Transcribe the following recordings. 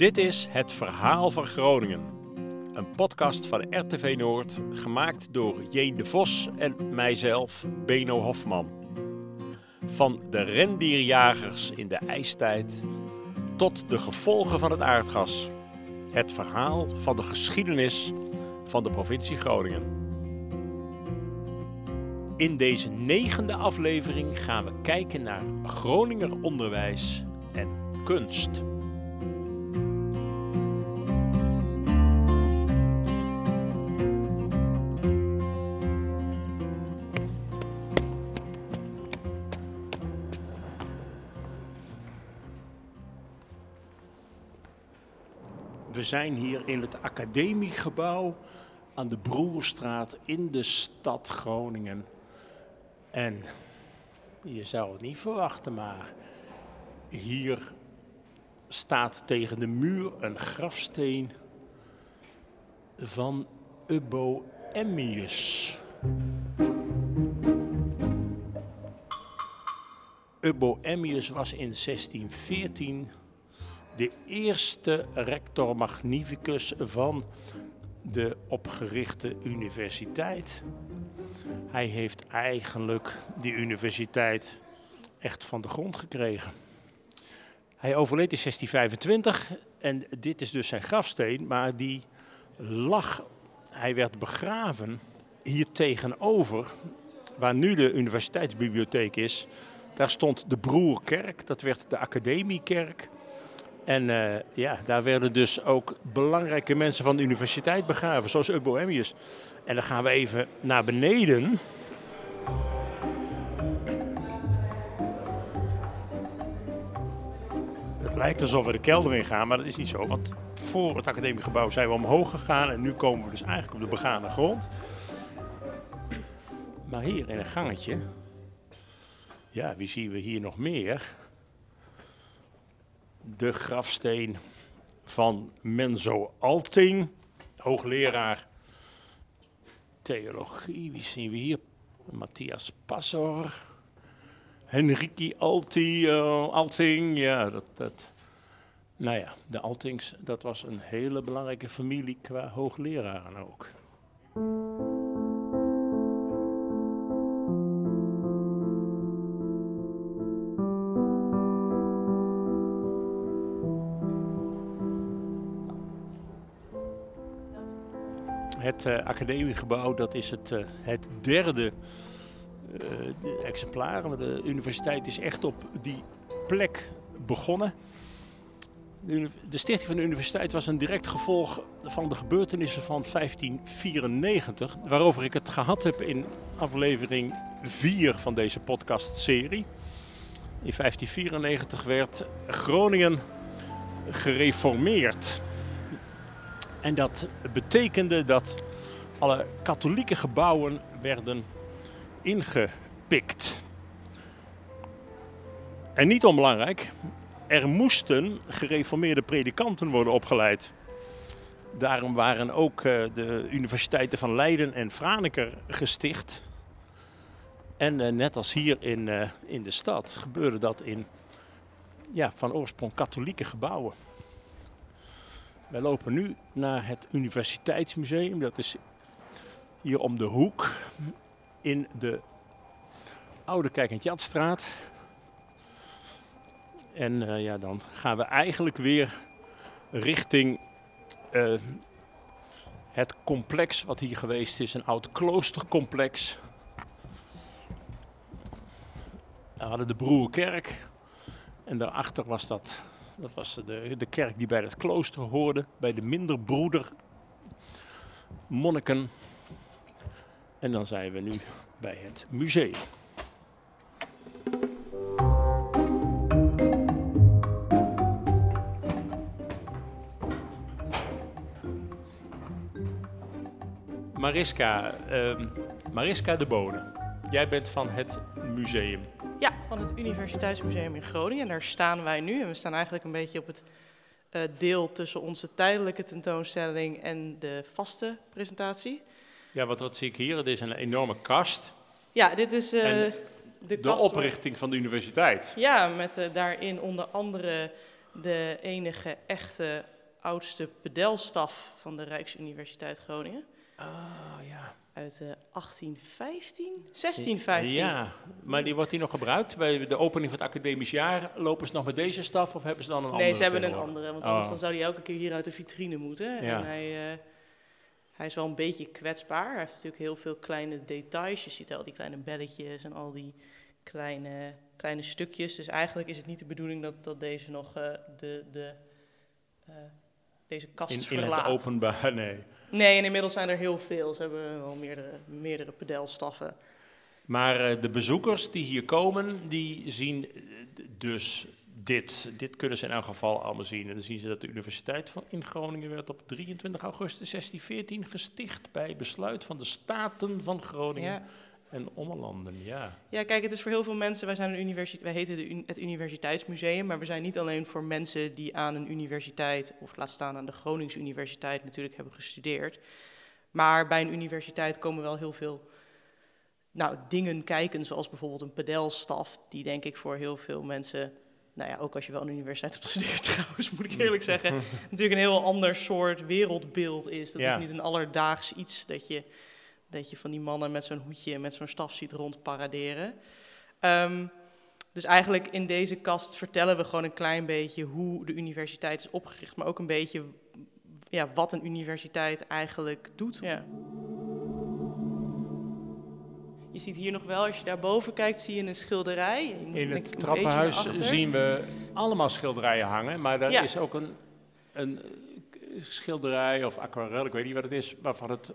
Dit is Het Verhaal van Groningen. Een podcast van RTV Noord, gemaakt door J. de Vos en mijzelf, Beno Hofman. Van de rendierjagers in de ijstijd tot de gevolgen van het aardgas. Het verhaal van de geschiedenis van de provincie Groningen. In deze negende aflevering gaan we kijken naar Groninger onderwijs en kunst. Zijn hier in het academiegebouw aan de Broerstraat in de stad Groningen. En je zou het niet verwachten, maar hier staat tegen de muur een grafsteen van Ubbo Emmius. Ubbo Emmius was in 1614 de eerste rector magnificus van de opgerichte universiteit. Hij heeft eigenlijk die universiteit echt van de grond gekregen. Hij overleed in 1625 en dit is dus zijn grafsteen, maar die lag, hij werd begraven hier tegenover, waar nu de universiteitsbibliotheek is. Daar stond de Broerkerk, dat werd de Academiekerk. En uh, ja, daar werden dus ook belangrijke mensen van de universiteit begraven, zoals Ubbo Emmius. En dan gaan we even naar beneden. Het lijkt alsof we de kelder in gaan, maar dat is niet zo. Want voor het academiegebouw zijn we omhoog gegaan en nu komen we dus eigenlijk op de begane grond. Maar hier in een gangetje, ja, wie zien we hier nog meer? De grafsteen van Menzo Alting, hoogleraar theologie. Wie zien we hier? Matthias Passor, Henriki Alti, uh, Alting. Ja, dat, dat. Nou ja, de Altings, dat was een hele belangrijke familie qua hoogleraren ook. Het uh, academiegebouw dat is het, uh, het derde uh, exemplaar. De universiteit is echt op die plek begonnen. De, de, stichting van de universiteit was een direct gevolg van de gebeurtenissen van 1594, waarover ik het gehad heb in aflevering 4 van deze podcastserie. In 1594 werd Groningen gereformeerd. En dat betekende dat alle katholieke gebouwen werden ingepikt. En niet onbelangrijk, er moesten gereformeerde predikanten worden opgeleid. Daarom waren ook de universiteiten van Leiden en Franeker gesticht. En net als hier in, in de stad gebeurde dat in ja, van oorsprong katholieke gebouwen. Wij lopen nu naar het Universiteitsmuseum. Dat is hier om de hoek in de Oude Kijk en Jatstraat. En uh, ja, dan gaan we eigenlijk weer richting uh, het complex wat hier geweest is. Een oud kloostercomplex. We hadden de Broerkerk. En daarachter was dat dat was de, de kerk die bij het klooster hoorde, bij de minder broeder monniken. En dan zijn we nu bij het museum. Mariska, uh, Mariska de Bonen, jij bent van het museum. Van het Universiteitsmuseum in Groningen. Daar staan wij nu. En we staan eigenlijk een beetje op het uh, deel tussen onze tijdelijke tentoonstelling en de vaste presentatie. Ja, wat, wat zie ik hier? Het is een enorme kast. Ja, dit is uh, de, de oprichting van de universiteit. Ja, met uh, daarin onder andere de enige echte oudste pedelstaf van de Rijksuniversiteit Groningen. Ah, ja. Uit uh, 1815? 1615. Ja, maar die wordt die nog gebruikt? Bij de opening van het academisch jaar lopen ze nog met deze staf of hebben ze dan een andere? Nee, ze hebben een andere, want anders oh. dan zou die elke keer hier uit de vitrine moeten. Ja. En hij, uh, hij is wel een beetje kwetsbaar. Hij heeft natuurlijk heel veel kleine details. Je ziet al die kleine belletjes en al die kleine, kleine stukjes. Dus eigenlijk is het niet de bedoeling dat, dat deze nog uh, de, de, uh, deze kast in, verlaat. In het openbaar, nee. Nee, en inmiddels zijn er heel veel. Ze hebben wel meerdere, meerdere pedelstaffen. Maar uh, de bezoekers die hier komen, die zien dus dit. Dit kunnen ze in elk geval allemaal zien. En dan zien ze dat de Universiteit van, in Groningen werd op 23 augustus 1614 gesticht bij besluit van de Staten van Groningen. Ja. En ommelanden, ja. Ja, kijk, het is voor heel veel mensen, wij, zijn een universiteit, wij heten de, het Universiteitsmuseum, maar we zijn niet alleen voor mensen die aan een universiteit, of laat staan aan de Gronings Universiteit natuurlijk hebben gestudeerd. Maar bij een universiteit komen wel heel veel nou, dingen kijken, zoals bijvoorbeeld een pedelstaf, die denk ik voor heel veel mensen nou ja, ook als je wel aan de universiteit hebt gestudeerd trouwens, moet ik eerlijk zeggen, natuurlijk een heel ander soort wereldbeeld is. Dat Ja. is niet een alledaags iets dat je, dat je van die mannen met zo'n hoedje en met zo'n staf ziet rondparaderen. Ehm, dus eigenlijk in deze kast vertellen we gewoon een klein beetje hoe de universiteit is opgericht, maar ook een beetje ja, wat een universiteit eigenlijk doet. Ja. Je ziet hier nog wel, als je daarboven kijkt, zie je een schilderij. Je moet In het trappenhuis zien we allemaal schilderijen hangen, maar daar Ja. is ook een, een schilderij of aquarel, ik weet niet wat het is, waarvan het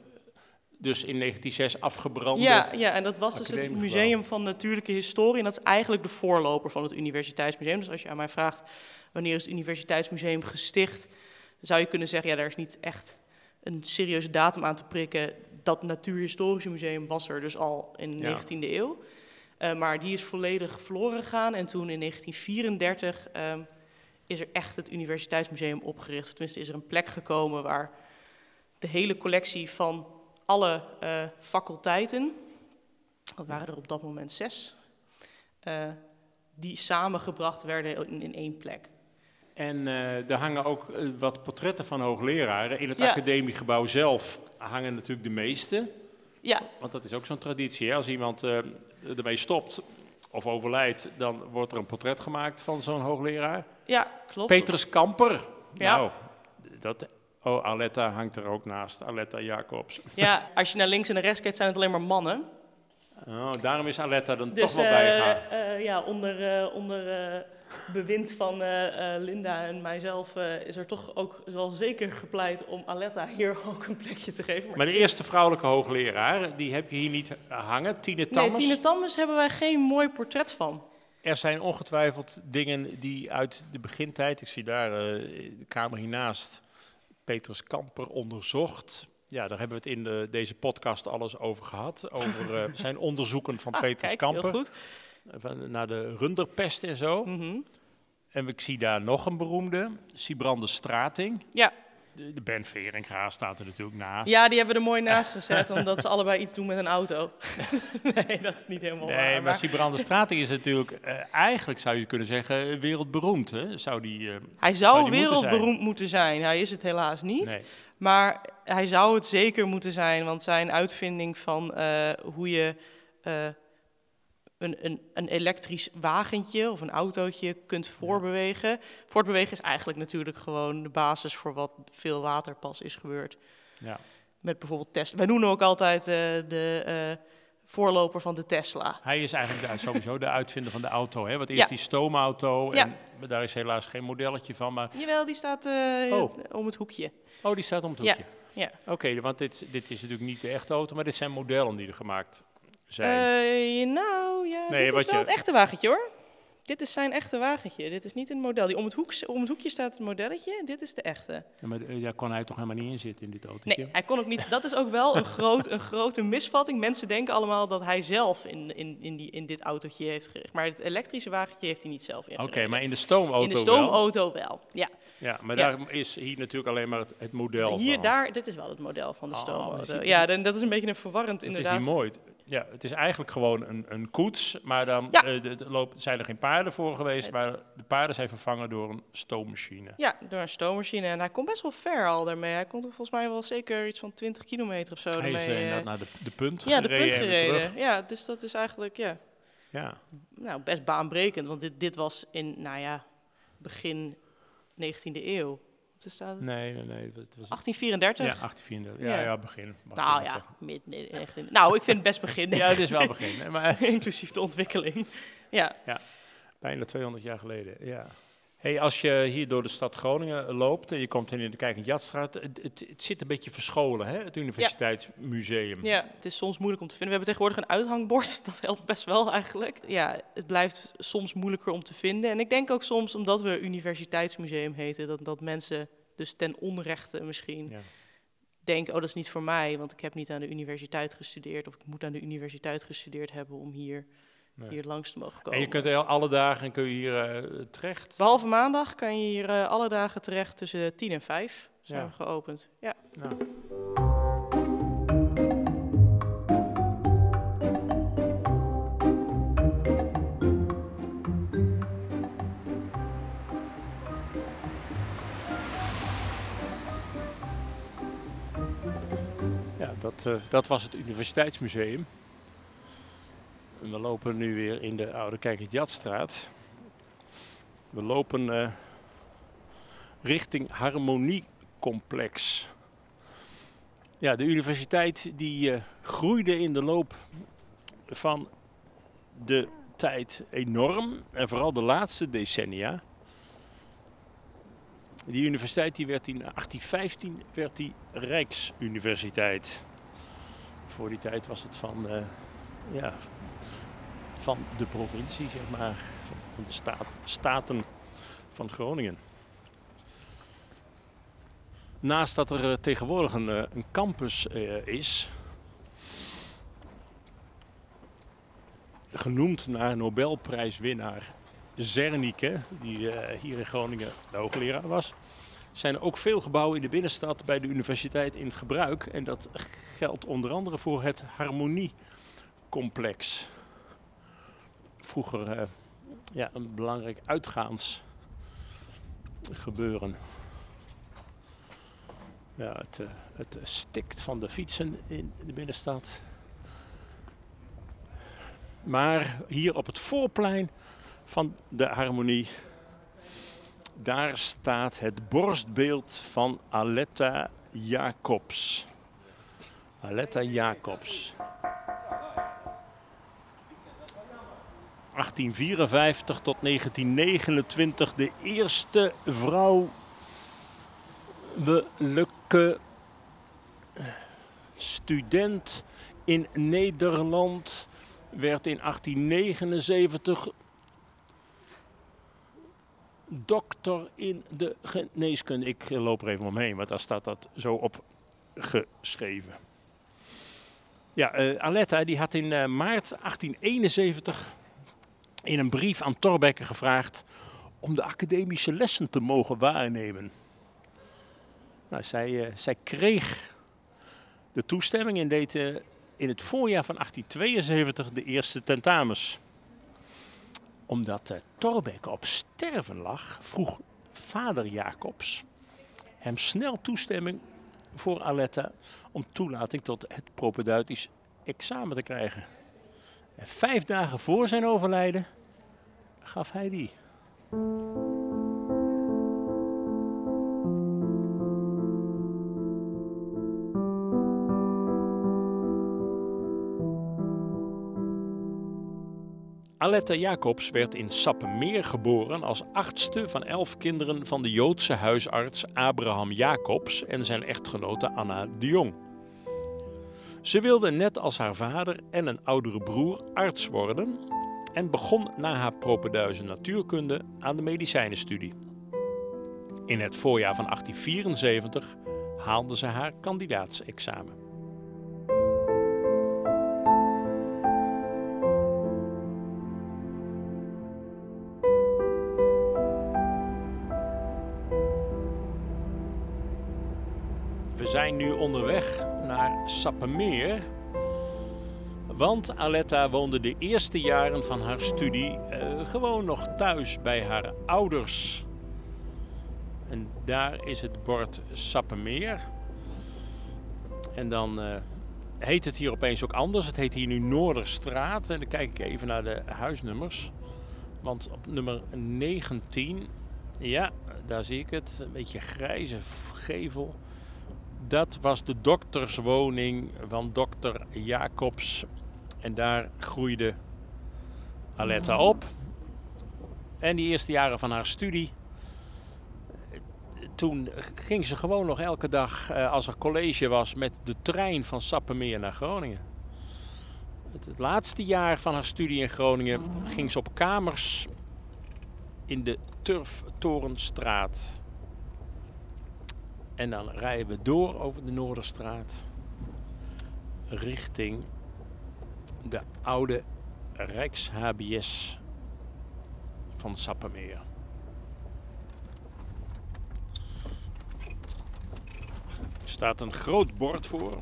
dus in 1906 afgebrande. Ja, ja, en dat was dus het. Museum van Natuurlijke Historie. En dat is eigenlijk de voorloper van het Universiteitsmuseum. Dus als je aan mij vraagt wanneer is het Universiteitsmuseum gesticht, zou je kunnen zeggen, ja, daar is niet echt een serieuze datum aan te prikken. Dat Natuurhistorische Museum was er dus al in de Ja. 19e eeuw. Eh, maar die is volledig verloren gegaan. En toen in 1934 ehm, is er echt het Universiteitsmuseum opgericht. Tenminste is er een plek gekomen waar de hele collectie van alle eh, faculteiten, dat waren er op dat moment zes, eh, die samengebracht werden in, in één plek. En eh, er hangen ook wat portretten van hoogleraren. In het Ja. academiegebouw zelf hangen natuurlijk de meeste. Ja, Want dat is ook zo'n traditie. Hè? Als iemand ermee stopt of overlijdt, dan wordt er een portret gemaakt van zo'n hoogleraar. ja klopt. Petrus Kamper. Ja. Nou, dat... Oh, Aletta hangt er ook naast. Aletta Jacobs. Ja, als je naar links en naar rechts kijkt, zijn het alleen maar mannen. Oh, daarom is Aletta dan Dus toch wel bijgegaan. eh, ja, onder, eh, onder eh, bewind van Linda en mijzelf is er toch ook wel zeker gepleit om Aletta hier ook een plekje te geven. Maar de eerste vrouwelijke hoogleraar, die heb je hier niet hangen. Tine nee, Tammers. Tine Tammers hebben wij geen mooi portret van. Er zijn ongetwijfeld dingen die uit de begintijd, ik zie daar de kamer hiernaast, Petrus Kamper onderzocht. Ja, daar hebben we het in de, deze podcast alles over gehad. Over eh, zijn onderzoeken van Ah, Petrus kijk, Kamper. heel goed. Naar de runderpest en zo. Mhm. En ik zie daar nog een beroemde, Sibrande Strating. Ja. De, Ben Veringa staat er natuurlijk naast. ja, die hebben we er mooi naast gezet, omdat ze allebei iets doen met een auto. nee, dat is niet helemaal Nee, waar. maar maar Sibrande Strating is natuurlijk, eh, eigenlijk zou je kunnen zeggen, wereldberoemd. Hè? Zou die, eh, hij zou zou, die moeten zijn? wereldberoemd moeten zijn. Hij is het helaas niet. nee. Maar hij zou het zeker moeten zijn, want zijn uitvinding van eh, hoe je eh, een, een, een elektrisch wagentje of een autootje kunt voorbewegen. Voortbewegen is eigenlijk natuurlijk gewoon de basis voor wat veel later pas is gebeurd. Ja. Met bijvoorbeeld Tesla. Wij noemen ook altijd eh, de eh, voorloper van de Tesla. Hij is eigenlijk de, sowieso de uitvinder van de auto. Hè? Want eerst Ja. die stoomauto. Ja. En daar is helaas geen modelletje van. Maar, Jawel, die staat Oh. om het hoekje. oh, die staat om het Ja, hoekje. ja. Oké, want dit, dit is natuurlijk niet de echte auto, maar dit zijn modellen die er gemaakt zijn. Eh, nou ja, Nee, dit wat is wel je- het echte wagentje hoor. Dit is zijn echte wagentje. Dit is niet een model. Die om, het hoek, om het hoekje staat het modelletje. Dit is de echte. Ja, maar eh, daar kon hij toch helemaal niet in zitten in dit autootje? Nee, hij kon ook niet. Dat is ook wel een, groot, een grote misvatting. Mensen denken allemaal dat hij zelf in, in, in, die, in dit autootje heeft gericht. Maar het elektrische wagentje heeft hij niet zelf Oké, ingereden. maar in de stoomauto in de wel. stoomauto wel. Ja. Ja, maar Ja. daar is hier natuurlijk alleen maar het, het model Hier, van. daar, dit is wel het model van de Oh, stoomauto. ja, dan, dat is een beetje een verwarrend Dat is inderdaad. niet mooi. Ja, het is eigenlijk gewoon een, een koets, maar dan Ja. eh, de- de zijn er geen paarden voor geweest, maar de paarden zijn vervangen door een stoommachine. Ja, door een stoommachine. En hij komt best wel ver al daarmee. Hij komt volgens mij wel zeker iets van 20 kilometer of zo. Hij is eh, eh, naar de, de punt ja, de gereden punt en weer terug. gereden. Ja, dus dat is eigenlijk ja, Ja. nou, best baanbrekend. Want dit, dit was in, nou ja, begin 19e eeuw. Nee, nee, nee. Dat was, 1834? ja, 1834. Ja, Ja. ja, begin. nou ja, mid, nee, echt in- nou, ik vind het best begin. Ja, het is wel begin. Maar Inclusief de ontwikkeling. Ja, bijna 200 jaar geleden, ja. Hey, als je hier door de stad Groningen loopt en je komt in de Kijk en Jatstraat, het, het, het zit een beetje verscholen, hè, het Universiteitsmuseum. ja, het is soms moeilijk om te vinden. We hebben tegenwoordig een uithangbord. Dat helpt best wel eigenlijk. Ja, het blijft soms moeilijker om te vinden. En ik denk ook soms, omdat we universiteitsmuseum heten, dat, dat mensen dus ten onrechte misschien Ja. denken, oh dat is niet voor mij, want ik heb niet aan de universiteit gestudeerd. Of ik moet aan de universiteit gestudeerd hebben om hier, Nee. hier langs te mogen komen. En je kunt alle dagen kun je hier eh, terecht. Behalve maandag kan je hier eh, alle dagen terecht tussen 10 en 5. Zijn Ja. we geopend. Ja. Nou. Dat, eh, dat was het Universiteitsmuseum. We lopen nu weer in de Oude Kijkertjatstraat. We lopen eh, richting Harmoniecomplex. Ja, de universiteit die eh, groeide in de loop van de tijd enorm. En vooral de laatste decennia. Die universiteit die werd in 1815 werd die Rijksuniversiteit. Voor die tijd was het van, eh, ja, van de provincie, zeg maar. Van de staat, staten van Groningen. Naast dat er eh, tegenwoordig een, eh, campus is, genoemd naar Nobelprijswinnaar Zernike, die hier in Groningen de hoogleraar was, zijn ook veel gebouwen in de binnenstad bij de universiteit in gebruik. En dat geldt onder andere voor het Harmoniecomplex. Vroeger eh, ja, een belangrijk uitgaansgebeuren. Ja, het, eh, het stikt van de fietsen in de binnenstad. Maar hier op het voorplein van de harmonie, daar staat het borstbeeld van Aletta Jacobs. Aletta Jacobs. 1854 tot 1929 de eerste vrouwelijke student in Nederland werd in 1879 dokter in de geneeskunde. Ik loop er even omheen, want daar staat dat zo op geschreven. Ja, eh, Aletta die had in eh, maart 1871 in een brief aan Thorbecke gevraagd om de academische lessen te mogen waarnemen. Nou, zij, eh, zij kreeg de toestemming en deed in het voorjaar van 1872 de eerste tentamens. Omdat uh, op sterven lag, vroeg vader Jacobs hem snel toestemming voor Aletta om toelating tot het propedeutisch examen te krijgen. En vijf dagen voor zijn overlijden gaf hij die. Aletta Jacobs werd in Sappemeer geboren als achtste van elf kinderen van de Joodse huisarts Abraham Jacobs en zijn echtgenote Anna de Jong. Ze wilde net als haar vader en een oudere broer arts worden en begon na haar propeduizen natuurkunde aan de medicijnenstudie. In het voorjaar van 1874 haalde ze haar kandidaatsexamen. Zijn nu onderweg naar Sappemeer, Want Aletta woonde de eerste jaren van haar studie uh, gewoon nog thuis bij haar ouders. En daar is het bord Sappemeer. En dan uh, heet het hier opeens ook anders. Het heet hier nu Noorderstraat. En dan kijk ik even naar de huisnummers. Want op nummer 19, ja, daar zie ik het. Een beetje grijze gevel. Dat was de dokterswoning van dokter Jacobs. En daar groeide Aletta op. En die eerste jaren van haar studie. Toen ging ze gewoon nog elke dag, eh, als er college was, met de trein van Sappemeer naar Groningen. Het, het laatste jaar van haar studie in Groningen ging ze op kamers in de Turftorenstraat. En dan rijden we door over de Noorderstraat richting de oude Rijks-HBS van Sappemeer. Er staat een groot bord voor.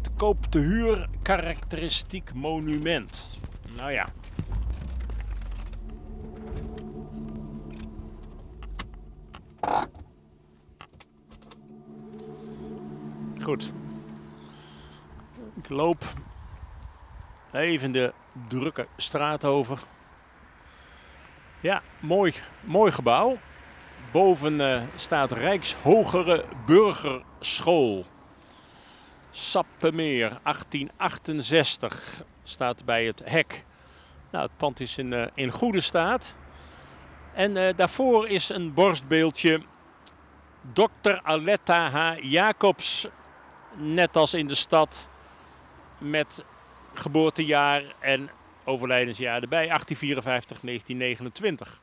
Te koop te huur karakteristiek monument. Nou ja, Goed. Ik loop even de drukke straat over. Ja, mooi, mooi gebouw. Boven uh, staat Rijkshogere Burgerschool. Sappemeer, 1868, staat bij het hek. Nou, het pand is in, uh, in goede staat. En uh, daarvoor is een borstbeeldje Dr. Aletta H. Jacobs net als in de stad, met geboortejaar en overlijdensjaar erbij, 1854, 1929.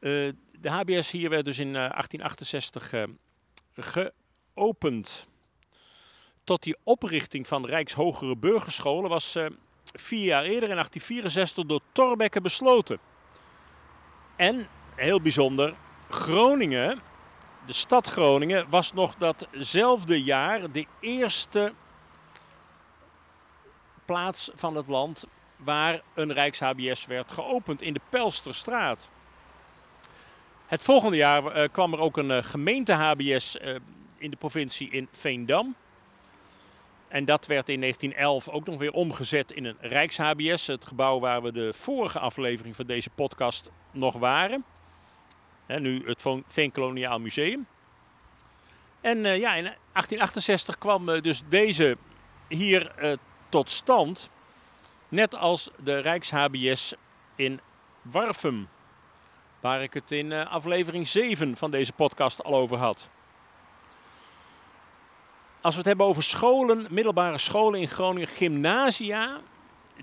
Uh, de HBS hier werd dus in 1868 uh, uh, geopend. Tot die oprichting van Rijkshogere Burgerscholen was eh, vier jaar eerder in 1864 door Torbekke besloten. En, heel bijzonder, Groningen de stad Groningen was nog datzelfde jaar de eerste plaats van het land waar een Rijks-HBS werd geopend in de Pelsterstraat. Het volgende jaar uh, kwam er ook een uh, gemeente-HBS eh, in de provincie in Veendam. En dat werd in 1911 ook nog weer omgezet in een Rijks-HBS. Het gebouw waar we de vorige aflevering van deze podcast nog waren nu het Veenkoloniaal Museum. En eh, ja, in 1868 kwam uh, dus deze hier uh, tot stand. Net als de Rijks-HBS in Warfum. Waar ik het in aflevering 7 van deze podcast al over had. Als we het hebben over scholen, middelbare scholen in Groningen, gymnasia,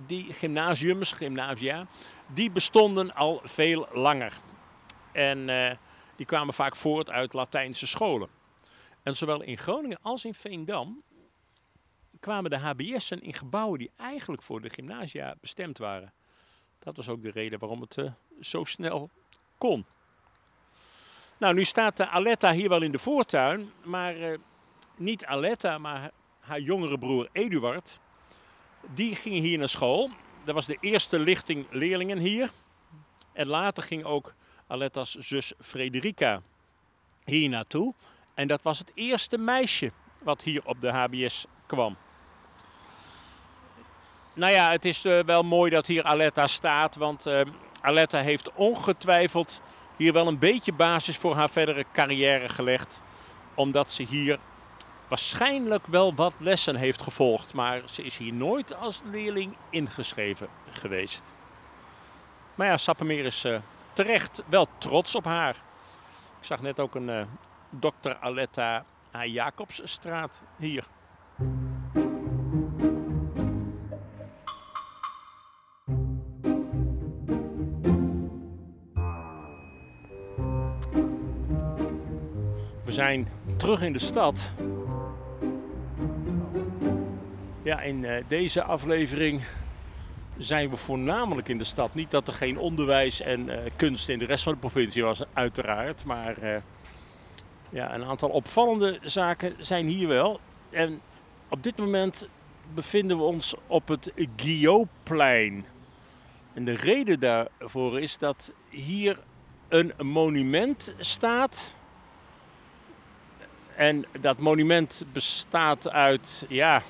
die gymnasiums, gymnasia, die bestonden al veel langer. En uh, die kwamen vaak voort uit Latijnse scholen. En zowel in Groningen als in Veendam kwamen de HBS'en in gebouwen die eigenlijk voor de gymnasia bestemd waren. Dat was ook de reden waarom het uh, zo snel kon. Nou, nu staat de Aletta hier wel in de voortuin, maar uh, niet Aletta, maar haar jongere broer Eduard, die ging hier naar school. Dat was de eerste lichting leerlingen hier. En later ging ook Aletta's zus Frederica hier naartoe. En dat was het eerste meisje wat hier op de HBS kwam. Nou ja, het is uh, wel mooi dat hier Aletta staat, want uh, Aletta heeft ongetwijfeld hier wel een beetje basis voor haar verdere carrière gelegd. Omdat ze hier waarschijnlijk wel wat lessen heeft gevolgd, maar ze is hier nooit als leerling ingeschreven geweest. Maar ja, Sappemeer is uh, terecht wel trots op haar. Ik zag net ook een uh, dokter Aletta A. Jacobsstraat hier. We zijn terug in de stad. Ja, in uh, deze aflevering zijn we voornamelijk in de stad. Niet dat er geen onderwijs en uh, kunst in de rest van de provincie was, uiteraard. Maar uh, ja, een aantal opvallende zaken zijn hier wel. En op dit moment bevinden we ons op het Guillauplein. En de reden daarvoor is dat hier een monument staat. En dat monument bestaat uit, ja,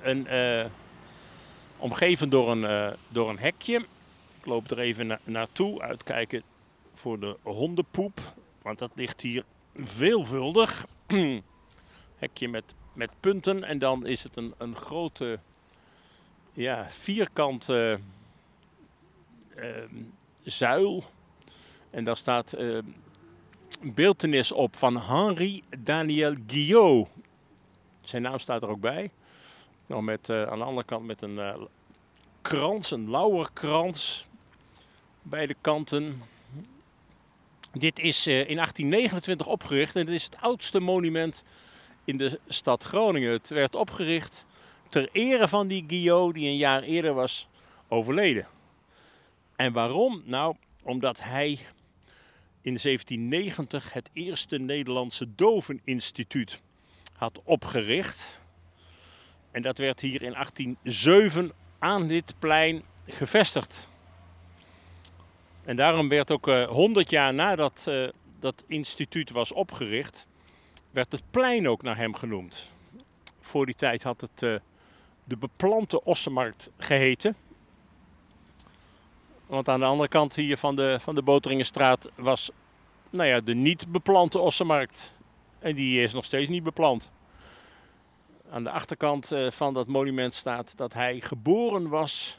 een, uh, omgeven door een, uh, door een hekje. Ik loop er even na naartoe, uitkijken voor de hondenpoep. Want dat ligt hier veelvuldig. hekje met, met punten. En dan is het een, een grote, ja, vierkante uh, zuil. En daar staat uh, een beeldenis op van Henri Daniel Guillot. Zijn naam staat er ook bij. Nou, met, uh, aan de andere kant met een uh, krans, een lauwerkrans. Beide kanten. Dit is uh, in 1829 opgericht en het is het oudste monument in de stad Groningen. Het werd opgericht ter ere van die Guillot die een jaar eerder was overleden. En waarom? Nou, omdat hij in 1790 het eerste Nederlandse doveninstituut had opgericht. En dat werd hier in 1807 aan dit plein gevestigd. En daarom werd ook uh, 100 jaar nadat uh, dat instituut was opgericht, werd het plein ook naar hem genoemd. Voor die tijd had het uh, de beplante Ossenmarkt geheten. Want aan de andere kant hier van de, van de Boteringenstraat was nou ja, de niet beplante Ossenmarkt. En die is nog steeds niet beplant. Aan de achterkant uh, van dat monument staat dat hij geboren was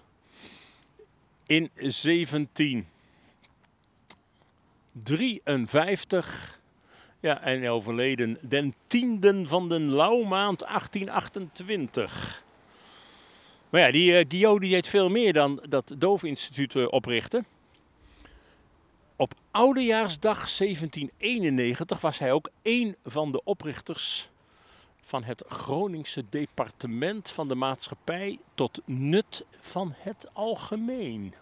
in 1753. Ja, en overleden den tienden van de lauwmaand 1828. Maar ja, die uh, Guillaume deed veel meer dan dat Doofinstituut uh, oprichten. Op Oudejaarsdag 1791 was hij ook een van de oprichters van het Groningse departement van de maatschappij tot nut van het algemeen.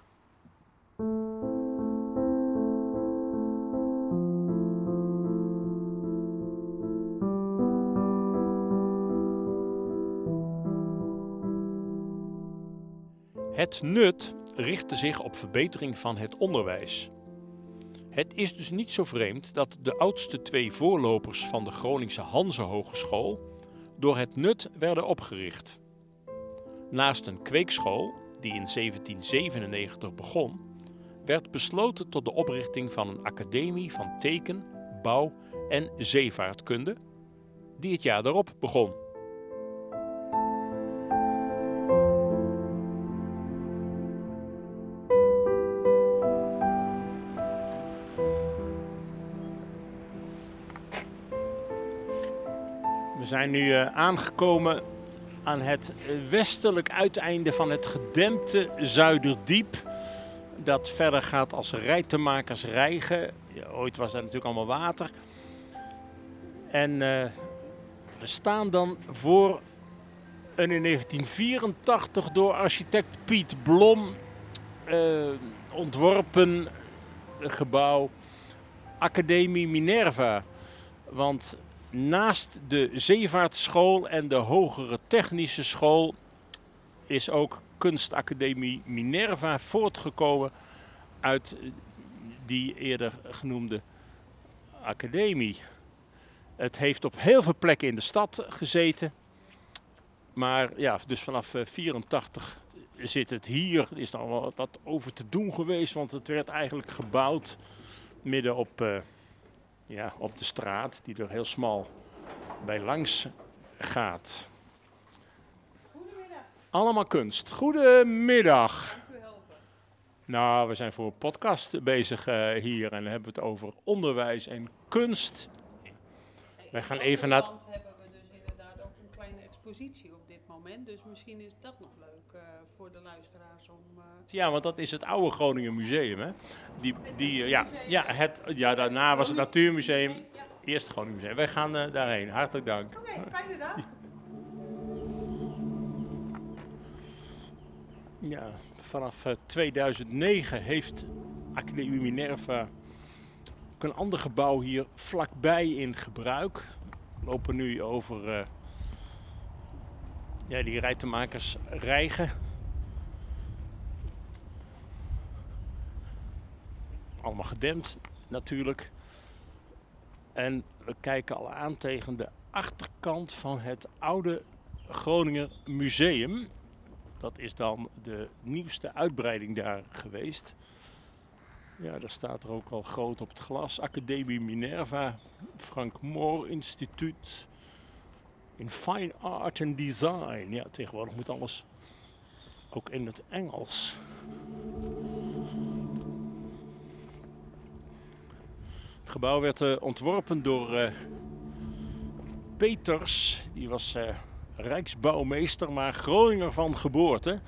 Het nut richtte zich op verbetering van het onderwijs. Het is dus niet zo vreemd dat de oudste twee voorlopers van de Groningse Hanse Hogeschool door het nut werden opgericht. Naast een kweekschool, die in 1797 begon, werd besloten tot de oprichting van een academie van teken, bouw en zeevaartkunde, die het jaar daarop begon. Zijn nu uh, aangekomen aan het westelijk uiteinde van het gedempte Zuiderdiep. Dat verder gaat als rijtemakers rijgen. Ooit was dat natuurlijk allemaal water. En uh, we staan dan voor een in 1984 door architect Piet Blom uh, ontworpen gebouw Academie Minerva. Want naast de zeevaartschool en de hogere technische school is ook kunstacademie Minerva voortgekomen uit die eerder genoemde academie. Het heeft op heel veel plekken in de stad gezeten. Maar ja, dus vanaf 84 zit het hier. Er is nog wat over te doen geweest, want het werd eigenlijk gebouwd midden op, uh, ja, op de straat, die er heel smal bij langs gaat. Goedemiddag. Allemaal kunst. Goedemiddag. Nou, we zijn voor een podcast bezig uh, hier en dan hebben we het over onderwijs en kunst. Wij gaan even naar. Hebben we dus inderdaad ook een kleine expositie moment. Dus misschien is dat nog leuk uh, voor de luisteraars om. Uh... Ja, want dat is het oude Groningen Museum, hè? Die, die, ja, ja, het, ja, daarna was het Natuurmuseum. Eerst Groningen Museum. Wij gaan daarheen. Hartelijk dank. Oké, okay, fijne dag. Ja, vanaf uh, 2009 heeft Academie Minerva ook een ander gebouw hier vlakbij in gebruik. We lopen nu over Ja, die rijtenmakers rijgen. Allemaal gedempt natuurlijk. En we kijken al aan tegen de achterkant van het oude Groninger Museum. Dat is dan de nieuwste uitbreiding daar geweest. Ja, daar staat er ook wel groot op het glas. Academie Minerva, Frank Moor Instituut. In Fine Art and Design. Ja, tegenwoordig moet alles ook in het Engels. Het gebouw werd uh, ontworpen door uh, Peters. Die was uh, rijksbouwmeester, maar Groninger van geboorte.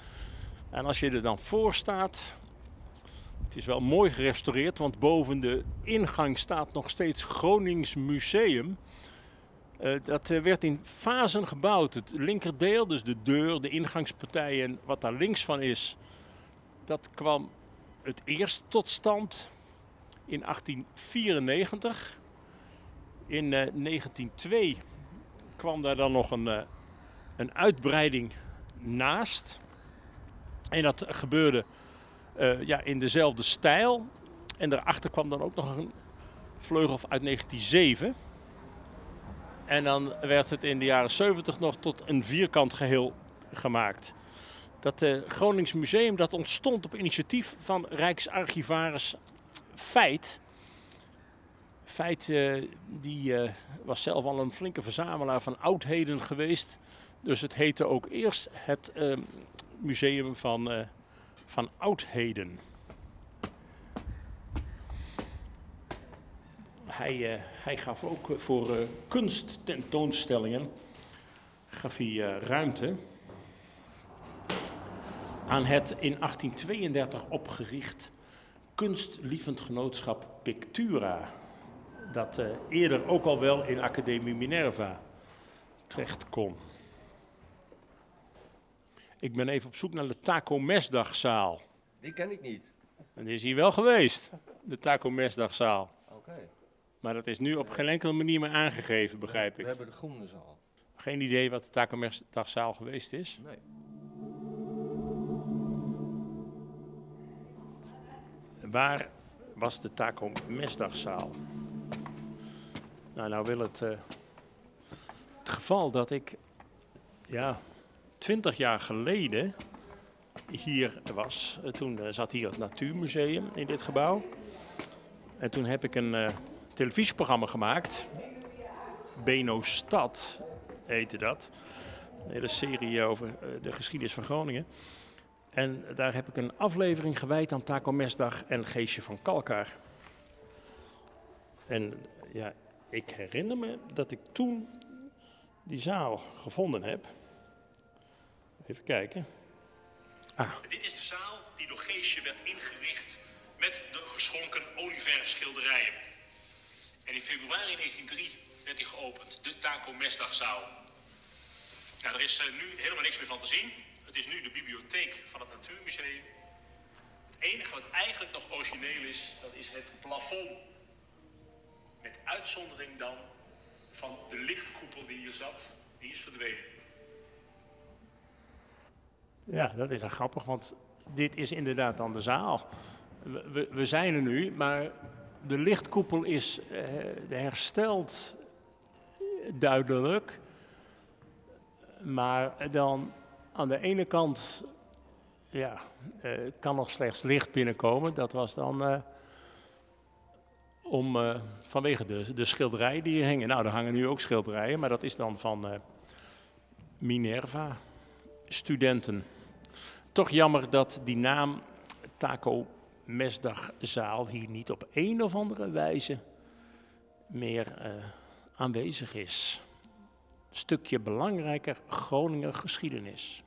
En als je er dan voor staat, het is wel mooi gerestaureerd, want boven de ingang staat nog steeds Gronings Museum. Uh, dat uh, werd in fasen gebouwd. Het linkerdeel, dus de deur, de ingangspartij en wat daar links van is, dat kwam het eerst tot stand in 1894. In uh, 1902 kwam daar dan nog een, een uitbreiding naast. En dat gebeurde ja, in dezelfde stijl. En daarachter kwam dan ook nog een vleugel uit 1907. En dan werd het in de jaren 70 nog tot een vierkant geheel gemaakt. Dat uh, Gronings Museum dat ontstond op initiatief van Rijksarchivaris Feit. Feit uh, die was zelf al een flinke verzamelaar van oudheden geweest. Dus het heette ook eerst het Museum van van oudheden. Hij, uh, hij gaf ook voor uh, kunsttentoonstellingen gaf hij, ruimte aan het in 1832 opgericht kunstlievend genootschap Pictura. Dat eerder ook al wel in Academie Minerva terecht kon. Ik ben even op zoek naar de Taco Mesdagzaal. Die ken ik niet. En die is hier wel geweest, de Taco Mesdagzaal. Oké. Okay. Maar dat is nu op geen enkele manier meer aangegeven, begrijp ik. We hebben de groene zaal. Geen idee wat de Taco Mesdagzaal geweest is? Nee. Waar was de Taco Mesdagzaal? Nou, nou wil het, uh, het geval dat ik ja, twintig jaar geleden hier was. Toen eh, zat hier het Natuurmuseum in dit gebouw. En toen heb ik een uh, televisieprogramma gemaakt. Beno Stad heette dat. Een hele serie over uh, de geschiedenis van Groningen. En daar heb ik een aflevering gewijd aan Taco Mesdag en Geesje van Kalkar. En ja, ik herinner me dat ik toen die zaal gevonden heb. Even kijken. Ah. Dit is de zaal die door Geesje werd ingericht met de geschonken olieverfschilderijen. En in februari 1903 werd die geopend, de Taco Mesdagzaal. Nou, er is uh, nu helemaal niks meer van te zien. Het is nu de bibliotheek van het Natuurmuseum. Het enige wat eigenlijk nog origineel is, dat is het plafond. Met uitzondering dan van de lichtkoepel die hier zat, die is verdwenen. Ja, dat is grappig, want dit is inderdaad dan de zaal. We, we zijn er nu, maar de lichtkoepel is uh, hersteld duidelijk. Maar dan aan de ene kant ja, uh, kan nog slechts licht binnenkomen. Dat was dan om, vanwege de, de schilderijen die hier hingen. Nou, er hangen nu ook schilderijen, maar dat is dan van Minerva studenten. Toch jammer dat die naam Taco Mesdagzaal hier niet op een of andere wijze meer uh, aanwezig is. Stukje belangrijker Groninger geschiedenis.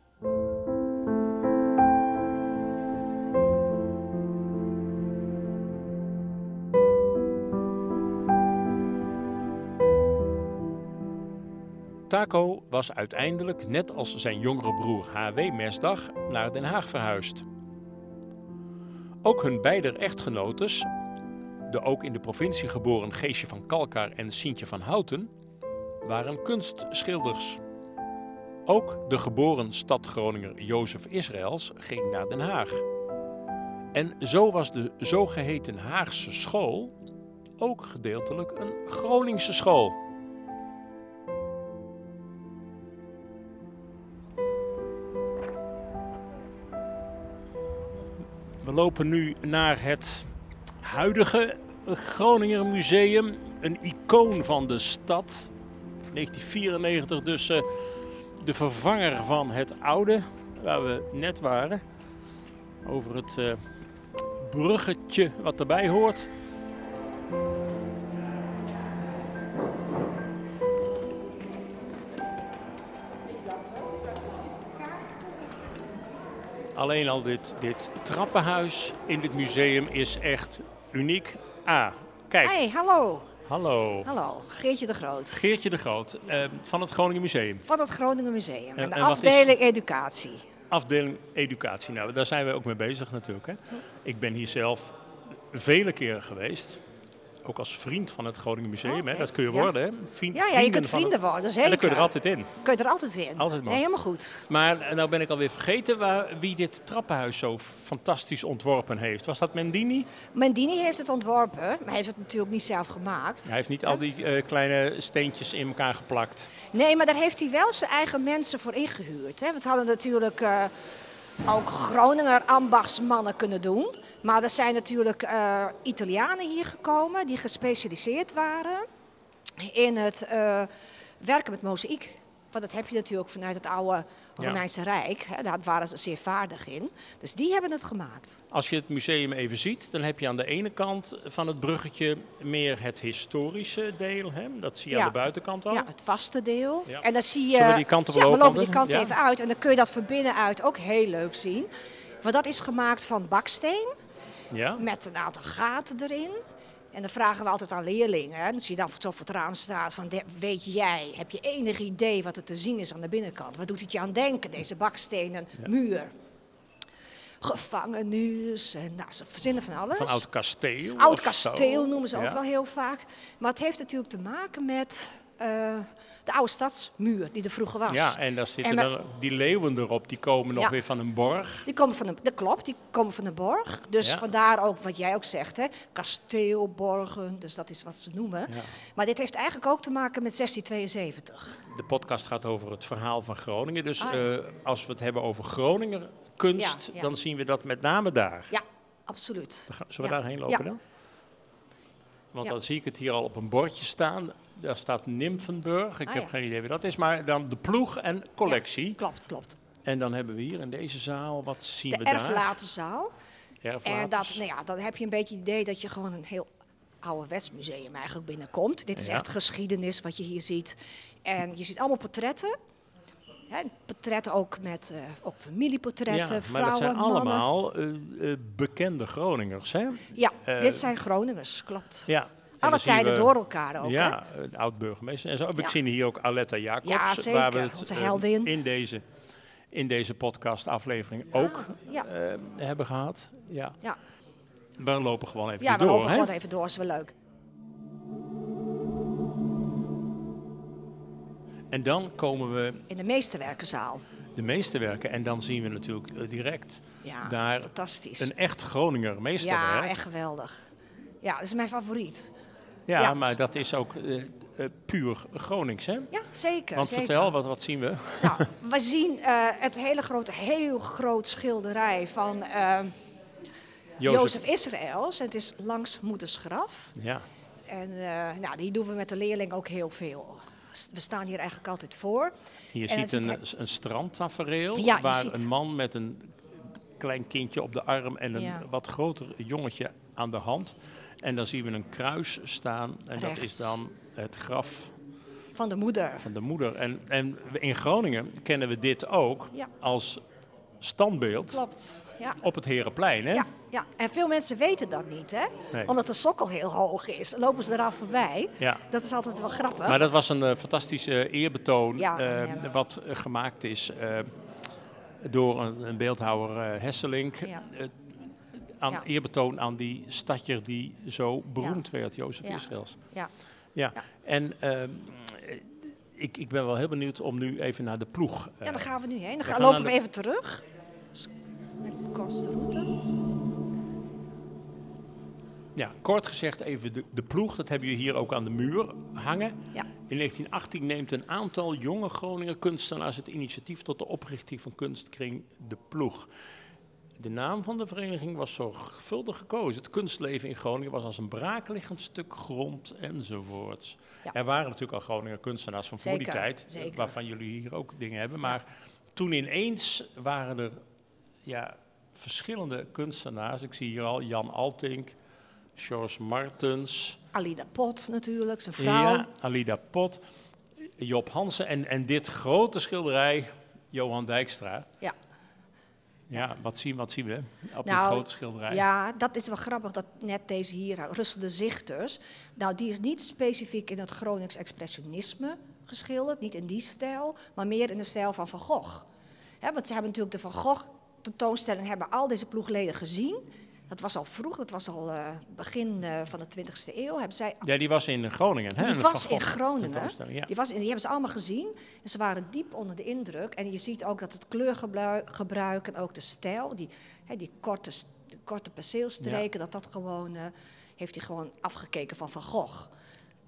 Taco was uiteindelijk, net als zijn jongere broer H.W. Mesdag, naar Den Haag verhuisd. Ook hun beide echtgenotes, de ook in de provincie geboren Geesje van Kalkar en Sientje van Houten, waren kunstschilders. Ook de geboren stad Groninger Jozef Israëls ging naar Den Haag. En zo was de zogeheten Haagse school ook gedeeltelijk een Groningse school. Lopen nu naar het huidige Groninger Museum, een icoon van de stad. 1994 dus eh, de vervanger van het oude, waar we net waren. Over het eh, bruggetje wat erbij hoort. Alleen al dit, dit trappenhuis in dit museum is echt uniek. Ah, kijk. Hey, hallo. Hallo. Hallo, Geertje de Groot. Geertje de Groot eh, van het Groningen Museum. Van het Groningen Museum. En- de en wat is- afdeling educatie. Afdeling educatie. Nou, daar zijn we ook mee bezig natuurlijk. Hè. Ik ben hier zelf vele keren geweest. Ook als vriend van het Groningen Museum. Hè. Dat kun je worden. Hè. Vriend, Ja, ja, je kunt vrienden het- worden, En dan kun je zeker. er altijd in. Kun je er altijd in. Altijd. Nee, helemaal goed. Maar nou ben ik alweer vergeten waar, wie dit trappenhuis zo fantastisch ontworpen heeft. Was dat Mendini? Mendini heeft het ontworpen, maar hij heeft het natuurlijk niet zelf gemaakt. Hij heeft niet al die eh, kleine steentjes in elkaar geplakt. Nee, maar daar heeft hij wel zijn eigen mensen voor ingehuurd. Hè. We hadden natuurlijk eh, ook Groninger ambachtsmannen kunnen doen. Maar er zijn natuurlijk eh, Italianen hier gekomen die gespecialiseerd waren in het eh, werken met mozaïek. Want dat heb je natuurlijk vanuit het oude Ja. Romeinse Rijk. Hè. Daar waren ze zeer vaardig in. Dus die hebben het gemaakt. Als je het museum even ziet, dan heb je aan de ene kant van het bruggetje meer het historische deel. Hè? Dat zie je aan de buitenkant al. Ja, het vaste deel. Ja. En dan zie je. Zullen we die kant op ja, we lopen die kant even uit. En dan kun je dat van binnenuit ook heel leuk zien. Want dat is gemaakt van baksteen. Ja? Met een aantal gaten erin. En dan vragen we altijd aan leerlingen. Als je dan zo voor het raam staat van, weet jij, heb je enig idee wat er te zien is aan de binnenkant? Wat doet het je aan denken, deze bakstenen muur? Gevangenis en nou, ze verzinnen van alles. Van oud kasteel. Oud kasteel noemen ze ook Ja. wel heel vaak. Maar het heeft natuurlijk te maken met eh, de oude stadsmuur die er vroeger was. Ja, en daar zitten En we- er, die leeuwen erop, die komen nog Ja. weer van een borg. Die komen van de, dat klopt, die komen van de borg. Dus Ja. vandaar ook wat jij ook zegt, hè? kasteelborgen, dus dat is wat ze noemen. Ja. Maar dit heeft eigenlijk ook te maken met 1672. De podcast gaat over het verhaal van Groningen. Dus Ah, eh, als we het hebben over Groninger kunst, dan zien we dat met name daar. Ja, absoluut. Zullen we daarheen lopen dan? Want dan zie ik het hier al op een bordje staan. Daar staat Nymphenburg. Ik Ah, heb ja. geen idee wie dat is. Maar dan de ploeg en collectie. Klopt, klopt. En dan hebben we hier in deze zaal, wat zien De we daar? erflatenzaal. Erflaters. En dat, nou ja, dan heb je een beetje het idee dat je gewoon een heel ouderwets museum eigenlijk binnenkomt. Dit is Ja. echt geschiedenis wat je hier ziet. En je ziet allemaal portretten. Hè, portretten ook met eh, ook familieportretten, ja, maar vrouwen, dat zijn mannen. allemaal eh, eh, bekende Groningers, hè? Ja, dit zijn Groningers, klopt. Ja. Alle tijden we- door elkaar ook. hè? Ja, oud-burgemeester. En zo heb ik zien hier ook Aletta Jacobs. Waar we het Onze eh, in deze, in deze podcast-aflevering ook ja. eh, hebben gehad. Ja. Ja. We lopen gewoon even Ja, we door. lopen gewoon even door, is wel leuk. En dan komen we In de meesterwerkenzaal. de meesterwerken. En dan zien we natuurlijk eh, direct daar fantastisch. een echt Groninger meesterwerk. Ja, echt geweldig. Ja, dat is mijn favoriet. Ja, ja. maar dat is ook eh, eh, puur Gronings, hè? Ja, zeker. Want zeker. vertel, wat, wat zien we? Nou, we zien eh, het hele grote, heel groot schilderij van eh, Jozef Israëls. Het is langs moeders graf. Ja, En nou, die doen we met de leerling ook heel veel. We staan hier eigenlijk altijd voor. je het ziet een, het- een strandtafereel Ja, waar ziet- een man met een klein kindje op de arm en een Ja. wat groter jongetje aan de hand. En dan zien we een kruis staan en dat is dan het graf Van de moeder. van de moeder. En, en in Groningen kennen we dit ook Ja. als standbeeld Klopt. Ja. op het Herenplein, hè? Ja, ja, en veel mensen weten dat niet, hè? Nee. Omdat de sokkel heel hoog is. Lopen ze eraan voorbij. Ja. Dat is altijd wel grappig. Maar dat was een eh, fantastische eerbetoon Ja, eh, ja. wat eh, gemaakt is eh, door een, een beeldhouwer eh, Hesselink. Aan Ja. eerbetoon aan die stadjer die zo beroemd werd, Jozef Ja. Israëls. Ja. Ja. En ehm, ik, ik ben wel heel benieuwd om nu even naar de ploeg. Ja, eh, daar gaan we nu heen. Dan we gaan, lopen we even terug. Met de kortste route. Ja, kort gezegd even de, de ploeg, dat hebben jullie hier ook aan de muur hangen. Ja. In 1918 neemt een aantal jonge Groninger kunstenaars het initiatief tot de oprichting van kunstkring De Ploeg. De naam van de vereniging was zorgvuldig gekozen. Het kunstleven in Groningen was als een braakliggend stuk grond enzovoorts. Ja. Er waren natuurlijk al Groninger kunstenaars van voor die tijd, zeker. waarvan jullie hier ook dingen hebben. Maar toen ineens waren er ja, verschillende kunstenaars. Ik zie hier al Jan Altink, George Martens, Alida Pot natuurlijk, zijn vrouw. ja, Alida Pot, Job Hansen en, en dit grote schilderij, Johan Dijkstra. Ja. Ja, wat zien, wat zien we op dit Nou, grote schilderij? Ja, dat is wel grappig dat net deze hier, Russel de Zichters. Nou, die is niet specifiek in het Gronings expressionisme geschilderd, niet in die stijl, maar meer in de stijl van Van Gogh. Want ze hebben natuurlijk de Van Gogh tentoonstelling, hebben al deze ploegleden gezien. Dat was al vroeg, dat was al eh, begin eh, van de 20e eeuw. Hebben zij Ja, die was in Groningen. Hè? die was in Groningen. Ja. Die, was, in- die hebben ze allemaal gezien. En ze waren diep onder de indruk. En je ziet ook dat het kleurgebruik en ook de stijl, die, hè, die korte, korte perceelstreken, dat dat gewoon, eh, heeft hij gewoon afgekeken van Van Gogh.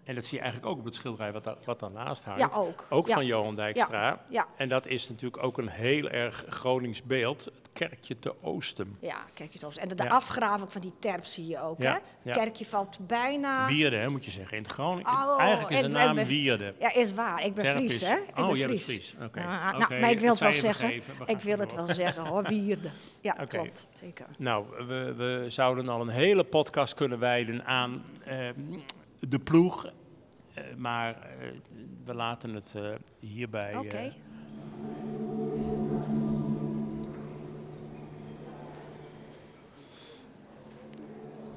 En dat zie je eigenlijk ook op het schilderij wat, daar, wat daarnaast hangt. Ja, ook. Ook Ja. van Johan Dijkstra. Ja, En dat is natuurlijk ook een heel erg Gronings beeld. Het kerkje te oosten. ja, kijk je toch. En de, afgraving van die terp zie je ook. Hè? Het kerkje valt bijna. Wierde, hè, moet je zeggen. In het Groningen. Oh, eigenlijk is de naam en we- Wierde. Ja, is waar. Ik ben Terp Fries, hè? Ik oh, ben jij bent Fries. Oké. Ah, Oké, nou, maar ik wil het wel zeggen. We Ik wil het door. wel zeggen hoor, Wierde. Ja, klopt. Zeker. Nou, we, we zouden al een hele podcast kunnen wijden aan ehm, de ploeg. Eh, maar eh, we laten het eh, hierbij. Oké.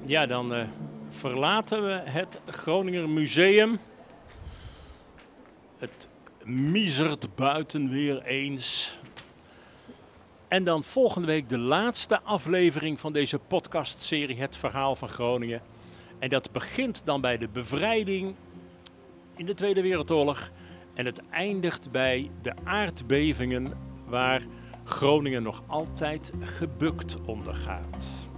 ja, dan verlaten we het Groninger Museum. Het miezert buiten weer eens. En dan volgende week de laatste aflevering van deze podcastserie Het Verhaal van Groningen. En dat begint dan bij de bevrijding in de Tweede Wereldoorlog. En het eindigt bij de aardbevingen waar Groningen nog altijd gebukt onder gaat.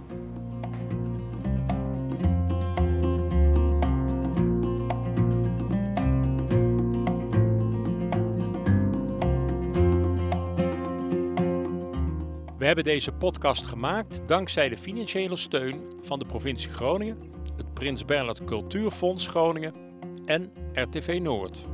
We hebben deze podcast gemaakt dankzij de financiële steun van de provincie Groningen, het Prins Bernhard Cultuurfonds Groningen en RTV Noord.